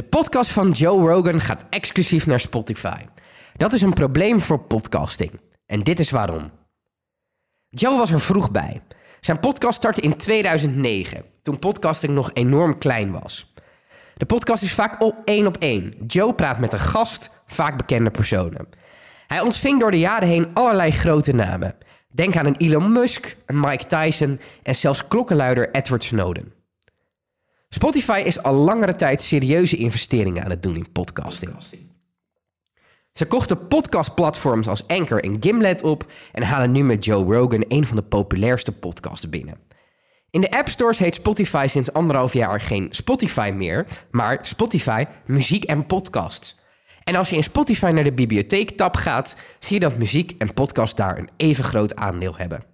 De podcast van Joe Rogan gaat exclusief naar Spotify. Dat is een probleem voor podcasting. En dit is waarom. Joe was er vroeg bij. Zijn podcast startte in 2009, toen podcasting nog enorm klein was. De podcast is vaak op één op één. Joe praat met een gast, vaak bekende personen. Hij ontving door de jaren heen allerlei grote namen. Denk aan een Elon Musk, een Mike Tyson en zelfs klokkenluider Edward Snowden. Spotify is al langere tijd serieuze investeringen aan het doen in podcasting. Ze kochten podcastplatforms als Anchor en Gimlet op en halen nu met Joe Rogan een van de populairste podcasts binnen. In de App Stores heet Spotify sinds anderhalf jaar geen Spotify meer, maar Spotify Muziek en Podcasts. En als je in Spotify naar de bibliotheek-tab gaat, zie je dat muziek en podcast daar een even groot aandeel hebben.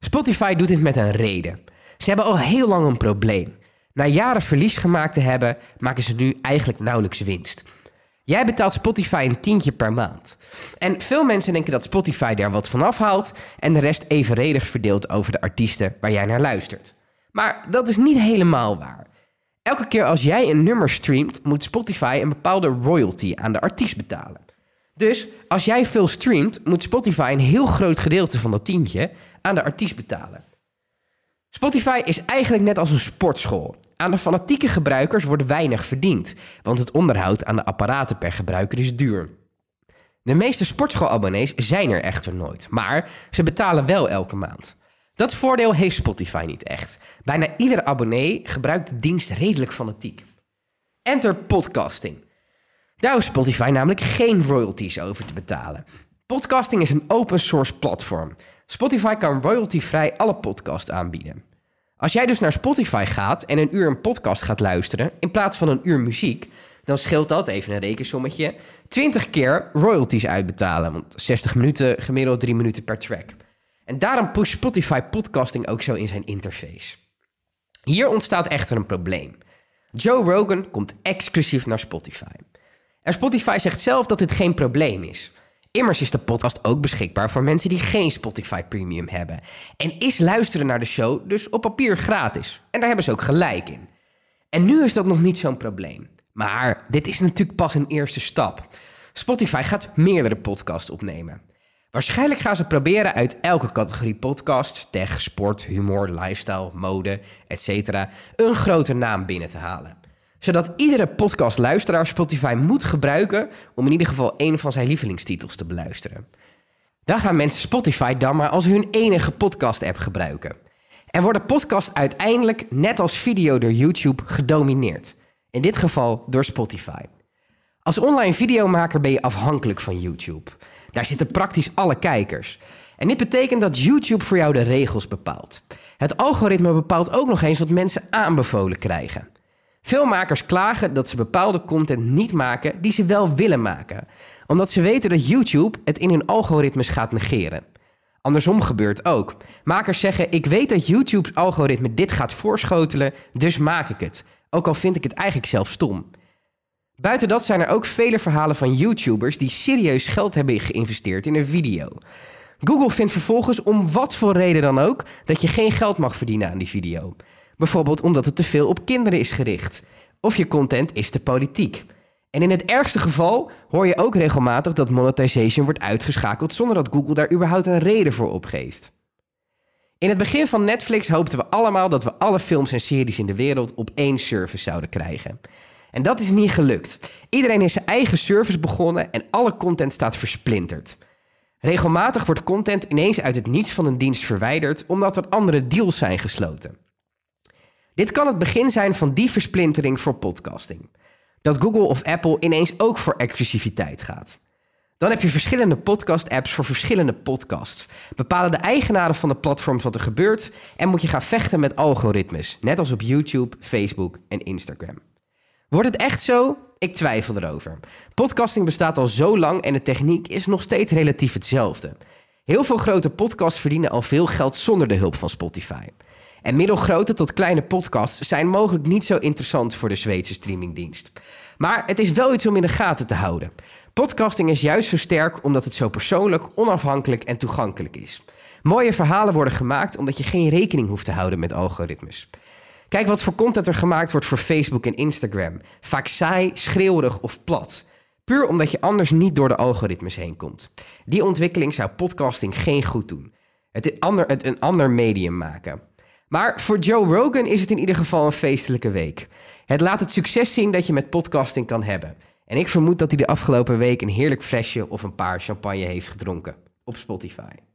Spotify doet dit met een reden. Ze hebben al heel lang een probleem. Na jaren verlies gemaakt te hebben, maken ze nu eigenlijk nauwelijks winst. Jij betaalt Spotify een tientje per maand. En veel mensen denken dat Spotify daar wat van afhaalt en de rest evenredig verdeelt over de artiesten waar jij naar luistert. Maar dat is niet helemaal waar. Elke keer als jij een nummer streamt, moet Spotify een bepaalde royalty aan de artiest betalen. Dus als jij veel streamt, moet Spotify een heel groot gedeelte van dat tientje aan de artiest betalen. Spotify is eigenlijk net als een sportschool. Aan de fanatieke gebruikers wordt weinig verdiend, want het onderhoud aan de apparaten per gebruiker is duur. De meeste sportschoolabonnees zijn er echter nooit, maar ze betalen wel elke maand. Dat voordeel heeft Spotify niet echt. Bijna ieder abonnee gebruikt de dienst redelijk fanatiek. Enter podcasting. Daar hoeft Spotify namelijk geen royalties over te betalen. Podcasting is een open source platform. Spotify kan royaltyvrij alle podcasts aanbieden. Als jij dus naar Spotify gaat en een uur een podcast gaat luisteren in plaats van een uur muziek, dan scheelt dat, even een rekensommetje, 20 keer royalties uitbetalen. Want 60 minuten, gemiddeld 3 minuten per track. En daarom pusht Spotify podcasting ook zo in zijn interface. Hier ontstaat echter een probleem. Joe Rogan komt exclusief naar Spotify. En Spotify zegt zelf dat dit geen probleem is. Immers is de podcast ook beschikbaar voor mensen die geen Spotify Premium hebben. En is luisteren naar de show dus op papier gratis. En daar hebben ze ook gelijk in. En nu is dat nog niet zo'n probleem. Maar dit is natuurlijk pas een eerste stap. Spotify gaat meerdere podcasts opnemen. Waarschijnlijk gaan ze proberen uit elke categorie podcasts, tech, sport, humor, lifestyle, mode, etc. een grote naam binnen te halen zodat iedere podcastluisteraar Spotify moet gebruiken om in ieder geval één van zijn lievelingstitels te beluisteren. Dan gaan mensen Spotify dan maar als hun enige podcast-app gebruiken. En worden podcasts uiteindelijk, net als video door YouTube, gedomineerd. In dit geval door Spotify. Als online videomaker ben je afhankelijk van YouTube. Daar zitten praktisch alle kijkers. En dit betekent dat YouTube voor jou de regels bepaalt. Het algoritme bepaalt ook nog eens wat mensen aanbevolen krijgen. Veel makers klagen dat ze bepaalde content niet maken die ze wel willen maken, omdat ze weten dat YouTube het in hun algoritmes gaat negeren. Andersom gebeurt ook. Makers zeggen: Ik weet dat YouTube's algoritme dit gaat voorschotelen, dus maak ik het. Ook al vind ik het eigenlijk zelf stom. Buiten dat zijn er ook vele verhalen van YouTubers die serieus geld hebben geïnvesteerd in een video. Google vindt vervolgens om wat voor reden dan ook dat je geen geld mag verdienen aan die video. Bijvoorbeeld omdat het te veel op kinderen is gericht. Of je content is te politiek. En in het ergste geval hoor je ook regelmatig dat monetization wordt uitgeschakeld zonder dat Google daar überhaupt een reden voor opgeeft. In het begin van Netflix hoopten we allemaal dat we alle films en series in de wereld op één service zouden krijgen. En dat is niet gelukt. Iedereen is zijn eigen service begonnen en alle content staat versplinterd. Regelmatig wordt content ineens uit het niets van een dienst verwijderd omdat er andere deals zijn gesloten. Dit kan het begin zijn van die versplintering voor podcasting. Dat Google of Apple ineens ook voor exclusiviteit gaat. Dan heb je verschillende podcast-apps voor verschillende podcasts. Bepalen de eigenaren van de platforms wat er gebeurt en moet je gaan vechten met algoritmes, net als op YouTube, Facebook en Instagram. Wordt het echt zo? Ik twijfel erover. Podcasting bestaat al zo lang en de techniek is nog steeds relatief hetzelfde. Heel veel grote podcasts verdienen al veel geld zonder de hulp van Spotify. En middelgrote tot kleine podcasts zijn mogelijk niet zo interessant voor de Zweedse streamingdienst. Maar het is wel iets om in de gaten te houden. Podcasting is juist zo sterk omdat het zo persoonlijk, onafhankelijk en toegankelijk is. Mooie verhalen worden gemaakt omdat je geen rekening hoeft te houden met algoritmes. Kijk wat voor content er gemaakt wordt voor Facebook en Instagram. Vaak saai, schreeuwerig of plat. Puur omdat je anders niet door de algoritmes heen komt. Die ontwikkeling zou podcasting geen goed doen. Het, een ander, het een ander medium maken. Maar voor Joe Rogan is het in ieder geval een feestelijke week. Het laat het succes zien dat je met podcasting kan hebben. En ik vermoed dat hij de afgelopen week een heerlijk flesje of een paar champagne heeft gedronken op Spotify.